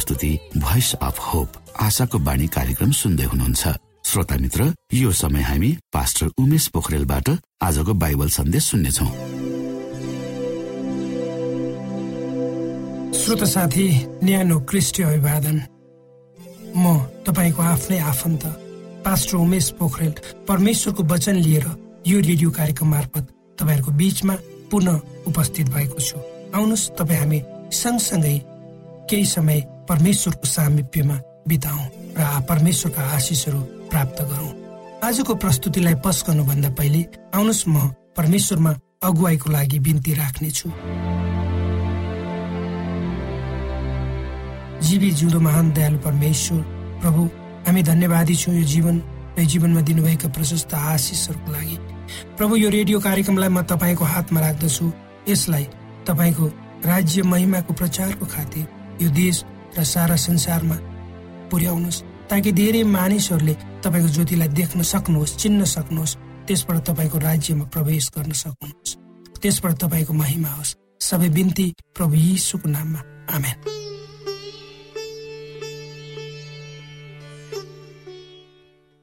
प्रस्तुति voice of hope आशाको बाणी कार्यक्रम सुन्दै हुनुहुन्छ। श्रोता मित्र यो समय हामी पास्टर उमेश पोखरेलबाट आजको बाइबल सन्देश सुन्नेछौ। श्रोत साथी न्यानो क्रिस्टी अभिवादन। म तपाईँको आफ्नै आफन्त पास्टर उमेश पोखरेल परमेश्वरको वचन लिएर यो रेडियो कार्यक्रम मार्फत तपाईँहरूको बीचमा पुनः उपस्थित भएको छु। आउनुहोस् तपाईँ हामी सँगसँगै केही समय परमेश्वरको सामिप्यमा बिताउँ र परमेश्वरका आशिषहरू प्राप्त गरौँ। आजको प्रस्तुतिलाई पस गर्नुभन्दा पहिले आउनुहोस् म परमेश्वरमा अगुवाईको लागि बिन्ती राख्नेछु। जीवी जिउँदो महान दयालु परमेश्वर प्रभु हामी धन्यवादी छौँ यो जीवन र जीवनमा दिनुभएका प्रशस्त आशिषहरूको लागि। प्रभु यो रेडियो कार्यक्रमलाई म तपाईँको हातमा राख्दछु। यसलाई तपाईँको राज्य महिमाको प्रचारको खातिर यो देश र सारा संसारमा पुर्याउनुहोस् ताकि धेरै मानिसहरूले तपाईँको ज्योतिलाई देख्न सक्नुहोस् चिन्न सक्नुहोस्। त्यसबाट तपाईँको राज्यमा प्रवेश गर्न सक्नुहोस्। त्यसबाट तपाईँको महिमा होस्। सबै बिन्ती प्रभु यीशुको नाममा। आमेन।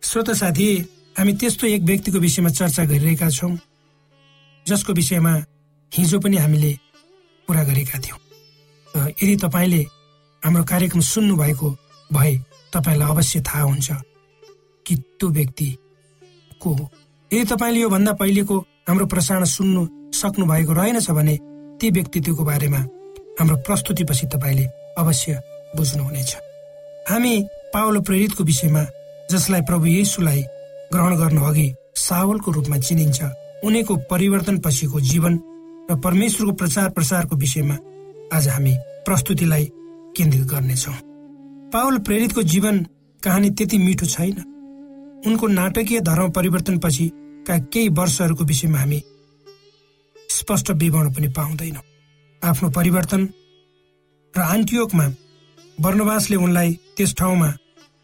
श्रोत साथी हामी त्यस्तो एक व्यक्तिको विषयमा चर्चा गरिरहेका छौँ जसको विषयमा हिजो पनि हामीले कुरा गरेका थियौँ। यदि तपाईँले हाम्रो कार्यक्रम सुन्नुभएको भए तपाईँलाई अवश्य थाहा हुन्छ कि त्यो व्यक्ति को हो। यदि तपाईँले योभन्दा पहिलेको हाम्रो प्रसारण सुन्नु सक्नु भएको रहेनछ भने ती व्यक्तित्वको बारेमा हाम्रो प्रस्तुतिपछि तपाईँले अवश्य बुझ्नुहुनेछ। हामी पावलो प्रेरितको विषयमा जसलाई प्रभु येसुलाई ग्रहण गर्नु अघि सावलको रूपमा चिनिन्छ उनीको परिवर्तन पछिको जीवन र परमेश्वरको प्रचार प्रसारको विषयमा आज हामी प्रस्तुतिलाई केन्द्रित गर्नेछौँ। पावल प्रेरितको जीवन कहानी त्यति मिठो छैन। उनको नाटकीय धर्म परिवर्तन पछिका केही वर्षहरूको विषयमा हामी स्पष्ट विवरण पनि पाउँदैनौँ। आफ्नो परिवर्तन र आन्टियोकमा वर्णवासले उनलाई त्यस ठाउँमा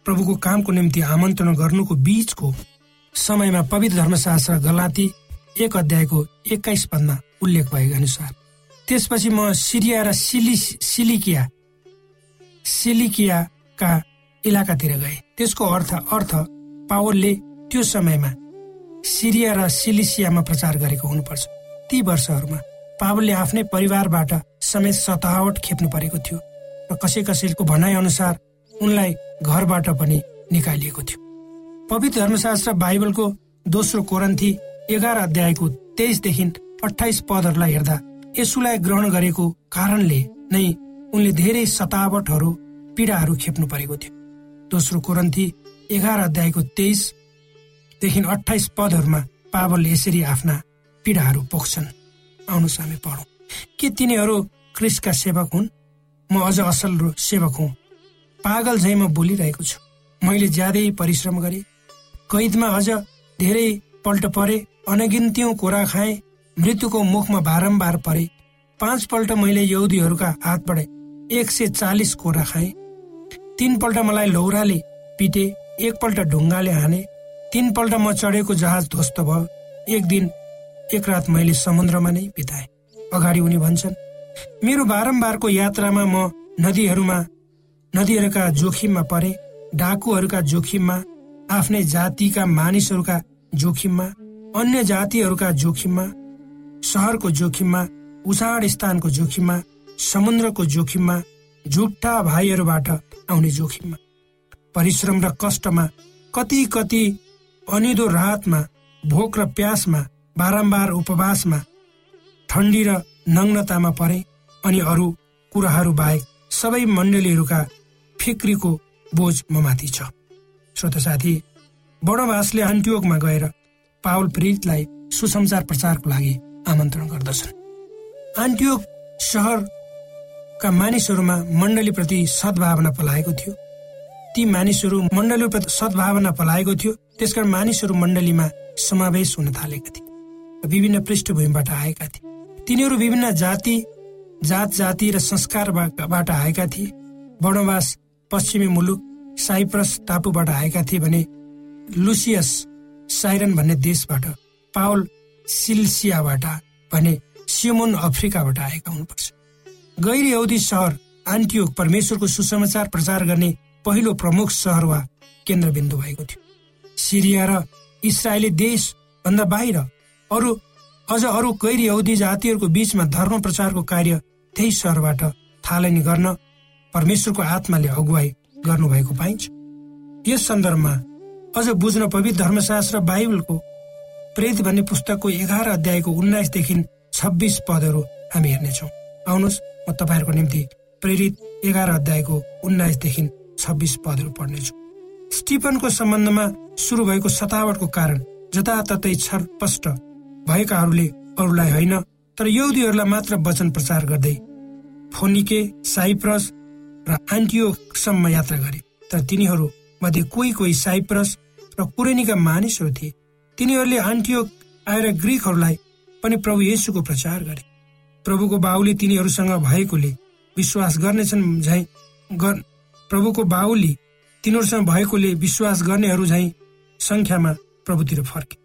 प्रभुको कामको निम्ति आमन्त्रण गर्नुको बीचको समयमा पवित्र धर्मशास्त्र गलाती एक अध्यायको एक्काइस पदमा उल्लेख भएको अनुसार त्यसपछि म सिरिया र सिलि सिलिकिया सिलिकियाका इलाकातिर गए। त्यसको अर्थ अर्थ पावलले त्यो समयमा सिरिया र सिलिसियामा प्रचार गरेको हुनुपर्छ। ती वर्षहरूमा पावलले आफ्नै परिवारबाट समेत सतावट खेप्नु परेको थियो र कसै कसैको भनाइ अनुसार उनलाई घरबाट पनि निकालिएको थियो। पवित्र धर्मशास्त्र बाइबलको दोस्रो कोरन्थी एघार अध्यायको तेइसदेखि अठाइस पदहरूलाई हेर्दा यसुलाई ग्रहण गरेको कारणले नै उनले धेरै सतावटहरू पीडाहरू खेप्नु परेको थियो। दोस्रो कोरन्थी एघार अध्यायको तेइसदेखि अठाइस पदहरूमा पावलले यसरी आफ्ना पीडाहरू पोख्छन्। आउनुहोस् हामी पढौँ। के तिनीहरू क्रिसका सेवक हुन्? म अझ असल सेवक हुँ। पागल झै म बोलिरहेको छु। मैले ज्यादै परिश्रम गरेँ। कैदमा अझ धेरै पल्ट परे अनगिन्त्यौँ कोरा खाएँ मृत्युको मुखमा बारम्बार परे। पाँचपल्ट मैले यौदीहरूका हातबाट एक सय चालिस कोरा खाएँ। तिनपल्ट मलाई लौराले पिटे एकपल्ट ढुङ्गाले हाने तिनपल्ट म चढेको जहाज ध्वस्त भयो। एक दिन एक रात मैले समुद्रमा नै बिताएँ। अगाडि उनी भन्छन् मेरो बारम्बारको यात्रामा म नदीहरूमा नदीहरूका जोखिममा परे डाकुहरूका जोखिममा आफ्नै जातिका मानिसहरूका जोखिममा अन्य जातिहरूका जोखिममा सहरको जोखिममा उचाड स्थानको जोखिममा समुद्रको जोखिममा झुट्टा भाइहरूबाट आउने जोखिममा परिश्रम र कष्टमा कति कति अनिदो रातमा भोक र प्यासमा बारम्बार उपवासमा ठन्डी र नग्नतामा परे अनि अरू कुराहरू बाहेक सबै मण्डलीहरूका फिक्रीको बोझ ममाथि छ। श्रोत साथी बडोभासले अन्त्योगमा गएर पावल प्रेरितलाई सुसमाचार प्रचारको लागि आमन्त्रण गर्दछन्। आन्टियोक सहरका मानिसहरूमा मण्डलीप्रति सद्भावना पलाएको थियो। ती मानिसहरू मण्डलीप्रति सद्भावना पलाएको थियो त्यसकारण मानिसहरू मण्डलीमा समावेश हुन थालेका थिए विभिन्न पृष्ठभूमिबाट आएका थिए। तिनीहरू विभिन्न जाति जात जाति र संस्कारबाट आएका थिए। वनवास पश्चिमी मुलुक साइप्रस टापुबाट आएका थिए भने लुसियस साइरन भन्ने देशबाट पावल सिल्सियाबाट भने सियोमोन अफ्रिकाबाट आएका हुनुपर्छ। गैर यौदी सहर आन्टियोक परमेश्वरको सुसमाचार प्रचार गर्ने पहिलो प्रमुख सहर वा केन्द्रबिन्दु भएको थियो। सिरिया र इसरायली देशभन्दा बाहिर अरू अझ अरू गैर यहुदी जातिहरूको बीचमा धर्म प्रचारको कार्य त्यही सहरबाट थालनी गर्न परमेश्वरको आत्माले अगुवाई गर्नुभएको पाइन्छ। यस सन्दर्भमा अझ बुझ्न पवित्र धर्मशास्त्र बाइबलको प्रेत भन्ने पुस्तकको एघार अध्यायको उन्नाइसदेखि छब्बिस पदहरू हामी हेर्नेछौँ। आउनुहोस् म तपाईँहरूको निम्ति प्रेरित एघार अध्यायको उन्नाइसदेखि छब्बिस पदहरू पढ्नेछु। स्टिफनको सम्बन्धमा सुरु भएको सतावटको कारण जताततै छरपष्ट भएकाहरूले अरूलाई होइन तर यौदीहरूलाई मात्र वचन प्रचार गर्दै फोनिके साइप्रस र आन्टियोसम्म यात्रा गरे। तर तिनीहरू मध्ये कोही कोही साइप्रस र कुरेनीका मानिसहरू थिए। तिनीहरूले आन्टियोक आएर ग्रिकहरूलाई पनि प्रभु येसुको प्रचार गरे। प्रभुको बाहुले तिनीहरूसँग भएकोले विश्वास गर्नेछन् झै प्रभुको बाहुली तिनीहरूसँग भएकोले विश्वास गर्नेहरू झै संख्यामा प्रभुतिर फर्के।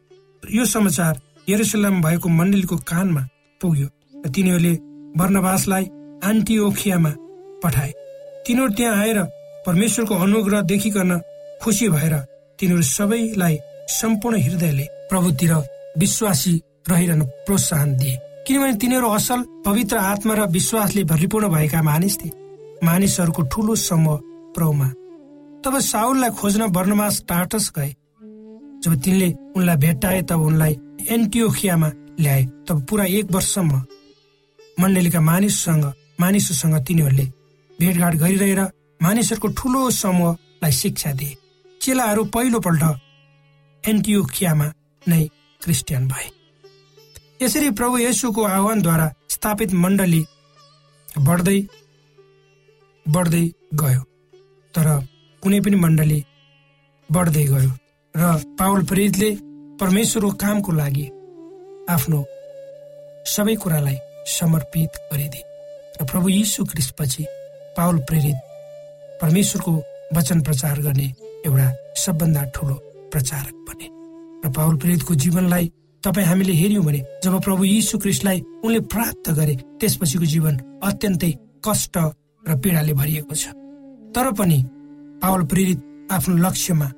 यो समाचार यरुसलाम भएको मण्डलीको कानमा पुग्यो र तिनीहरूले वर्णवासलाई आन्टिओखियामा पठाए। तिनीहरू त्यहाँ आएर परमेश्वरको अनुग्रह देखिकन खुसी भएर तिनीहरू सबैलाई सम्पूर्ण हृदयले प्रभुतिर विश्वासी रहिरहन प्रोत्साहन दिए। किनभने तिनीहरू असल पवित्र आत्मा र विश्वासले भरिपूर्ण भएका मानिस थिए। मानिसहरूको ठुलो समूह प्रभुमा। तब साउललाई खोज्न वर्णमास टाटस गए। जब तिनले उनलाई भेट्टाए तब उनलाई एन्टियोखियामा ल्याए। तब पुरा एक वर्षसम्म मण्डलीका मानिससँग मानिसहरूसँग तिनीहरूले भेटघाट गरिरहेर मानिसहरूको ठुलो समूहलाई शिक्षा दिए। चेलाहरू पहिलोपल्ट एन्टियोखियामा नै क्रिस्चियन भए। यसरी प्रभु येसुको आह्वानद्वारा स्थापित मण्डली बढ्दै बढ्दै गयो। तर कुनै पनि मण्डली बढ्दै गयो र पावल प्रेरितले परमेश्वरको कामको लागि आफ्नो सबै कुरालाई समर्पित गरिदिए। र प्रभु यीशु पछि पावल प्रेरित परमेश्वरको वचन प्रचार गर्ने एउटा सबभन्दा ठुलो प्रचारक बने। र पावल प्रेरितको जीवनलाई तपाईँ हामीले हेऱ्यौँ भने जब प्रभु यीशु क्रिस्टलाई उनले प्राप्त गरे त्यसपछिको जीवन अत्यन्तै कष्ट र पीडाले भरिएको छ। तर पनि पावल प्रेरित आफ्नो लक्ष्यमा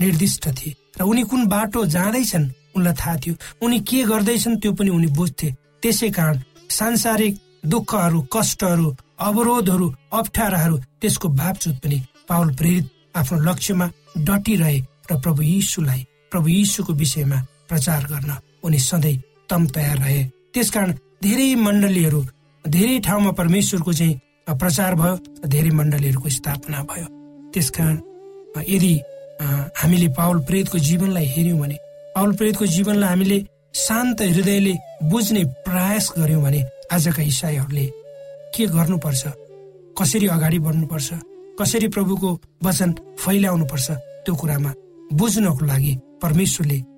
निर्दिष्ट थिए र उनी कुन बाटो जाँदैछन् उनलाई थाहा थियो। उनी के गर्दैछन् त्यो पनि उनी बुझ्थे। त्यसै कारण सांसारिक दुःखहरू कष्टहरू अवरोधहरू अप्ठ्याराहरू त्यसको बावजुद पनि पावल प्रेरित आफ्नो लक्ष्यमा डटिरहे र प्रभु यीशुलाई प्रभु यीशुको विषयमा प्रचार गर्न उनी सधैँ तम तयार रहे। त्यसकारण धेरै मण्डलीहरू धेरै ठाउँमा परमेश्वरको चाहिँ प्रचार भयो धेरै मण्डलीहरूको स्थापना भयो। त्यसकारण यदि हामीले पावल प्रेतको जीवनलाई हेऱ्यौँ भने पावल प्रेतको जीवनलाई हामीले शान्त हृदयले बुझ्ने प्रयास गर्यौँ भने आजका इसाईहरूले के गर्नुपर्छ? कसरी अगाडि बढ्नुपर्छ? कसरी प्रभुको वचन फैलाउनुपर्छ? त्यो कुरामा बुझ्नको लागि परमेश्वरले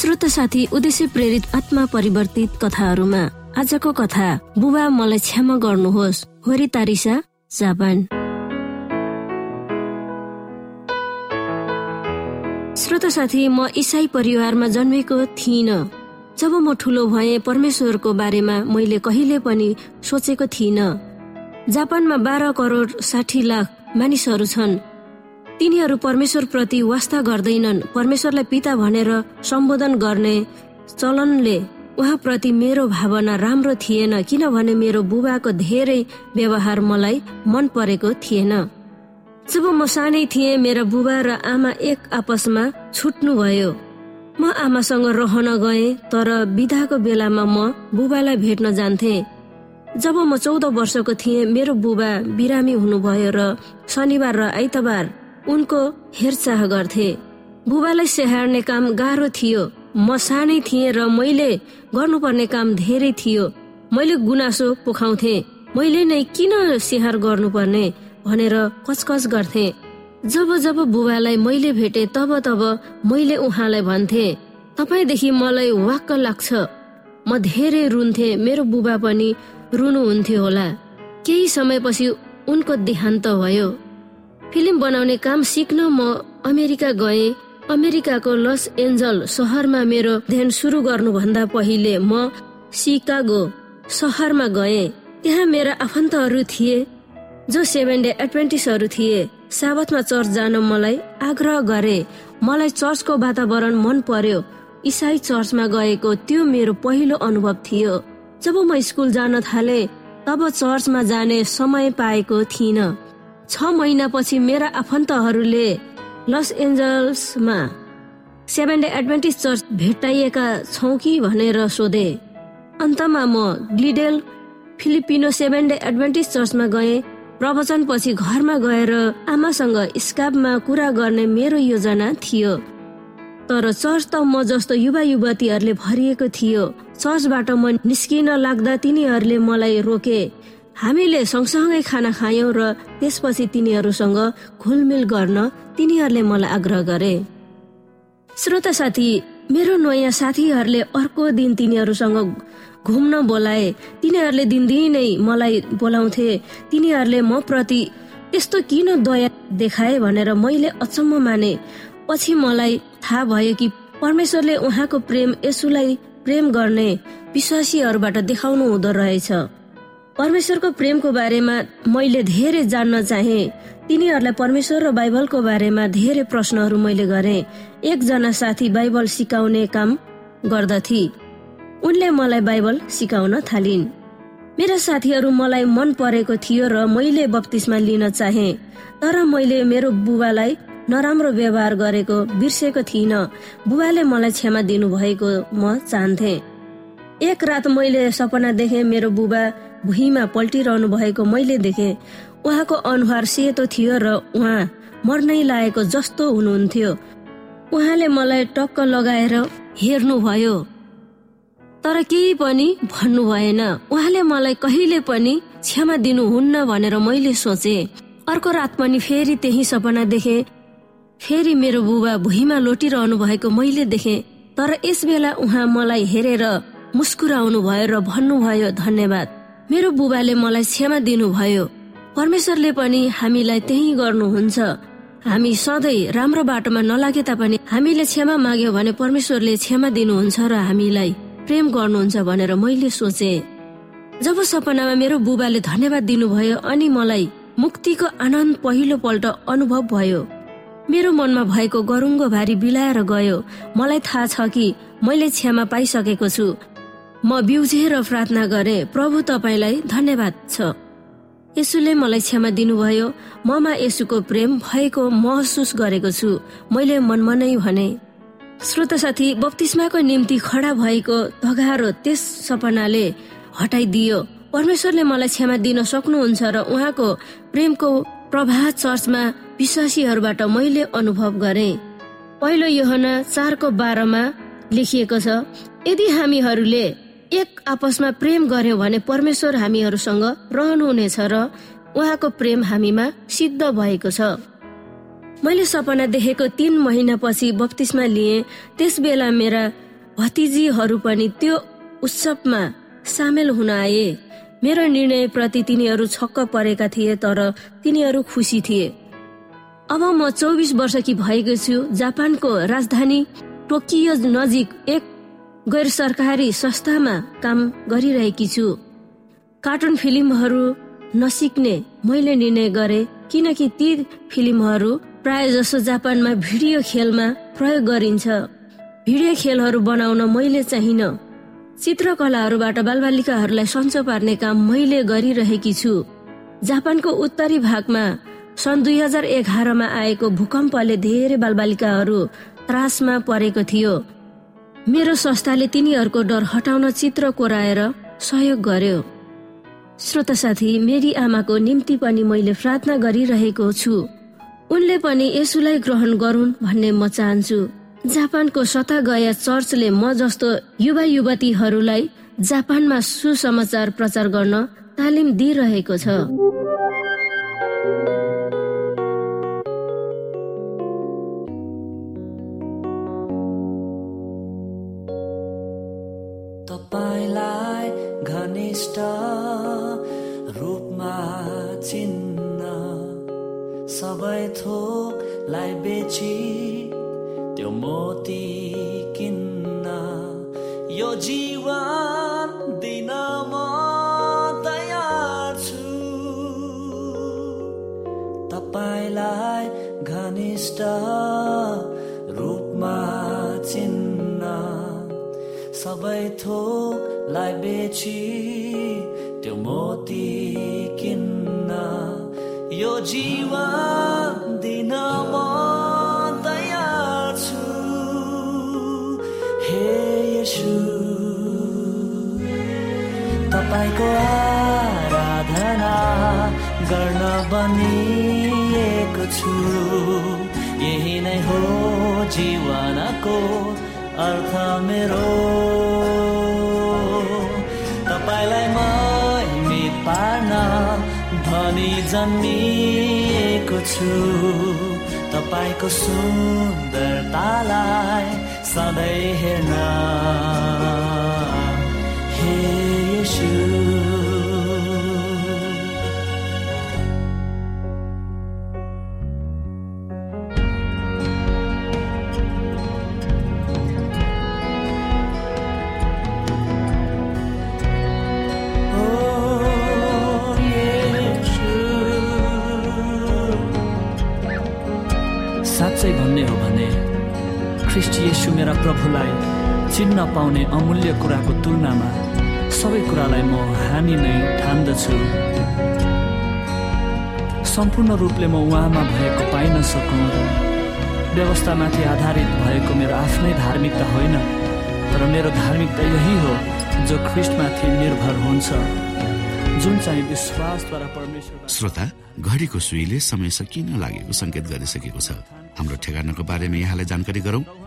श्रोत साथी उद्देश्य प्रेरित आत्मा परिवर्तित कथाहरूमा आजको कथा बुबा मलाई क्षमा गर्नुहोस्। होरी तारिसा जापान। श्रोत साथी म इसाई परिवारमा जन्मेको थिइनँ। जब म ठुलो भए परमेश्वरको बारेमा मैले कहिले पनि सोचेको थिइनँ। जापानमा बाह्र करोड साठी लाख मानिसहरू छन्। तिनीहरू परमेश्वर प्रति वास्ता गर्दैनन्। परमेश्वरलाई पिता भनेर सम्बोधन गर्ने चलनले उहाँप्रति मेरो भावना राम्रो थिएन किनभने मेरो बुबाको धेरै व्यवहार मलाई मन परेको थिएन। जब म सानै थिएँ मेरा बुबा र आमा एक आपसमा छुट्नु भयो म आमासँग रहन गए तर विधाको बेलामा म बुबालाई भेट्न जान्थे। जब म चौध वर्षको थिएँ मेरो बुबा बिरामी हुनुभयो र शनिबार र आइतबार उनको हेरचाह गर्थे। बुबालाई स्याहार्ने काम गाह्रो थियो। म सानै थिएँ र मैले गर्नुपर्ने काम धेरै थियो। मैले गुनासो पोखाउँथे। मैले नै किन स्याहार गर्नुपर्ने भनेर कचकच गर्थे। जब जब बुबालाई मैले भेटे तब तब मैले उहाँलाई भन्थे तपाईँदेखि मलाई वाक्क लाग्छ। म धेरै रुन्थे मेरो बुबा पनि रुनुहुन्थ्यो होला। केही समयपछि उनको देहान्त भयो। फिल्म बनाउने काम सिक्न म अमेरिका गए। अमेरिकाको लस एन्जल सहरमा मेरो ध्यान सुरु गर्नुभन्दा पहिले म सिकागो सहरमा गए। त्यहाँ मेरा आफन्तहरू थिए जो सेभेन डे एडभेन्टिसहरू थिए। साबतमा चर्च जान मलाई आग्रह गरे। मलाई चर्चको वातावरण मन पर्यो। इसाई चर्चमा गएको त्यो मेरो पहिलो अनुभव थियो। जब म स्कुल जान थाले तब चर्चमा जाने समय पाएको थिइन। छ महिनापछि मेरा आफन्तहरूले लस एन्जल्समा सेभेन डे एडभेन्टिस चर्च भेटाइएका छौ कि भनेर सोधे। अन्तमा म Glendale Filipino seven day Adventist चर्चमा गएँ। प्रवचन पछि घरमा गएर आमासँग स्कापमा कुरा गर्ने मेरो योजना थियो। तर चर्च त म जस्तो युवा युवतीहरूले भरिएको थियो। चर्चबाट म निस्किन लाग्दा तिनीहरूले मलाई रोके। हामीले सँगसँगै खाना खायौँ र त्यसपछि तिनीहरूसँग घुलमिल गर्न तिनीहरूले मलाई आग्रह गरे। श्रोता साथी मेरो नयाँ साथीहरूले अर्को दिन तिनीहरूसँग घुम्न बोलाए। तिनीहरूले दिनदिनै मलाई बोलाउँथे। तिनीहरूले म प्रति यस्तो किन दया देखाए भनेर मैले अचम्म माने। पछि मलाई थाहा भयो कि परमेश्वरले उहाँको प्रेम यसुलाई प्रेम गर्ने विश्वासीहरूबाट देखाउनु हुँदो रहेछ। परमेश्वरको प्रेमको बारेमा मैले धेरै जान्न चाहे तिनीहरूलाई परमेश्वर र बाइबलको बारेमा धेरै प्रश्नहरू मैले गरे एकजना साथी बाइबल सिकाउने काम गर्दथे। उनले मलाई बाइबल सिकाउन थालिन्। मेरा साथीहरू मलाई मन परेको थियो र मैले बत्तिसमा लिन चाहे तर मैले मेरो बुबालाई नराम्रो व्यवहार गरेको बिर्सेको थिइनँ। बुबाले मलाई क्षमा दिनुभएको म चाहन्थे। एक रात मैले सपना देखे मेरो बुबा भुइँमा पल्टिरहनु भएको मैले देखे। उहाँको अनुहार सेतो थियो र उहाँ मर्नै लागेको जस्तो हुनुहुन्थ्यो। उहाँले मलाई टक्क लगाएर हेर्नुभयो। तर केही पनि भन्नु भएन। उहाँले मलाई कहिले पनि क्षमा दिनुहुन्न भनेर मैले सोचे। अर्को रात पनि फेरि त्यही सपना देखे। फेरि मेरो बुबा भुइँमा लोटिरहनु भएको मैले देखे। तर यस बेला उहाँ मलाई हेरेर मुस्कुराउनु भयो र भन्नुभयो धन्यवाद। मेरो बुबाले मलाई क्षमा दिनुभयो। परमेश्वरले पनि हामीलाई त्यही गर्नुहुन्छ। हामी सधैँ राम्रो बाटोमा नलागे तापनि हामीले क्षमा माग्यो भने परमेश्वरले क्षमा दिनुहुन्छ र हामीलाई प्रेम गर्नुहुन्छ भनेर मैले सोचे। जब सपनामा मेरो बुबाले धन्यवाद दिनुभयो अनि मलाई मुक्तिको आनन्द पहिलो पल्ट अनुभव भयो। मेरो मनमा भएको गरुङ्गो भारी बिलाएर गयो। मलाई थाहा छ कि मैले क्षमा पाइसकेको छु। म बिउझेर प्रार्थना गरे प्रभु तपाईँलाई धन्यवाद छ। यसुले मलाई क्षमा दिनुभयो। ममा यसुको प्रेम भएको महसुस गरेको छु। मैले मनमा नै भने श्रोत साथी बत्तिसमाको निम्ति खडा भएको धगारो त्यस सपनाले हटाइदियो। परमेश्वरले मलाई क्षमा दिन सक्नुहुन्छ र उहाँको प्रेमको प्रभाव चर्चमा विश्वासीहरूबाट मैले अनुभव गरे। पहिलो योहना चारको बाह्रमा लेखिएको छ यदि हामीहरूले एक आपसमा प्रेम गर्यौँ भने परमेश्वर हामीहरूसँग रहनुहुनेछ र उहाँको प्रेम हामीमा सिद्ध भएको छ। मैले सपना देखेको तीन महिनापछि बत्तिसमा लिएँ। त्यस बेला मेरा भतिजीहरू पनि त्यो उत्सवमा सामेल हुन आए। मेरो निर्णयप्रति तिनीहरू छक्क परेका थिए तर तिनीहरू खुसी थिए। अब म चौबिस वर्ष कि भएको छु। जापानको राजधानी टोकियो नजिक एक गैर सरकारी संस्थामा काम गरिरहेकी छु। कार्टुन फिल्महरू नसिक्ने मैले निर्णय गरे किनकि ती फिल्महरू प्राय जसो जापानमा भिडियो खेलमा प्रयोग गरिन्छ। भिडियो खेलहरू बनाउन मैले चाहिन। चित्रकलाहरूबाट बालबालिकाहरूलाई सन्चो पार्ने काम मैले गरिरहेकी छु। जापानको उत्तरी भागमा सन् दुई हजार एघारमा आएको भूकम्पले धेरै बालबालिकाहरू त्रासमा परेको थियो। मेरो संस्थाले तिनीहरूको डर हटाउन चित्र कोराएर सहयोग गर्यो। श्रोता साथी मेरी आमाको निम्ति पनि मैले प्रार्थना गरिरहेको छु। उनले पनि यसुलाई ग्रहण गरून् भन्ने म चाहन्छु। जापानको सता गया चर्चले म जस्तो युवा युवतीहरूलाई जापानमा सुसमाचार प्रचार गर्न तालिम दिइरहेको छ। थोकलाई बेची त्यो मोती किन्न यो जीवन दिन म तयार छु तपाईँलाई घनिष्ठ रूपमा चिन्न सबै थोकलाई बेची त्यो मोती किन्न यो जीवन तपाईँको आराधना गर्न बनिएको छु। यही नै हो जीवनको अर्थ मेरो। तपाईँलाई महिमित पार्न धनी जन्मिएको छु। तपाईँको सुन्दरतालाई सधैँ हेर्न। हे साँच्चै भन्ने हो भने ख्रिस्ट मेरा प्रभुलाई चिन्न पाउने अमूल्य कुराको तुलनामा सबै कुरालाई म हानि नै ठान्दछु। सम्पूर्ण रूपले म उहाँमा भएको पाइन सकौँ। व्यवस्थामाथि आधारित भएको मेरो आफ्नै धार्मिकता होइन तर मेरो धार्मिकता यही हो जो ख्रिस्टमाथि निर्भर हुन्छ। जुन चाहिँ विश्वासद्वारा परमेश्वर श्रोता घडीको सुईले समय सकिन लागेको संकेत गरिसकेको छ। हाम्रो ठेगानाको बारेमा यहाँलाई जानकारी गरौं।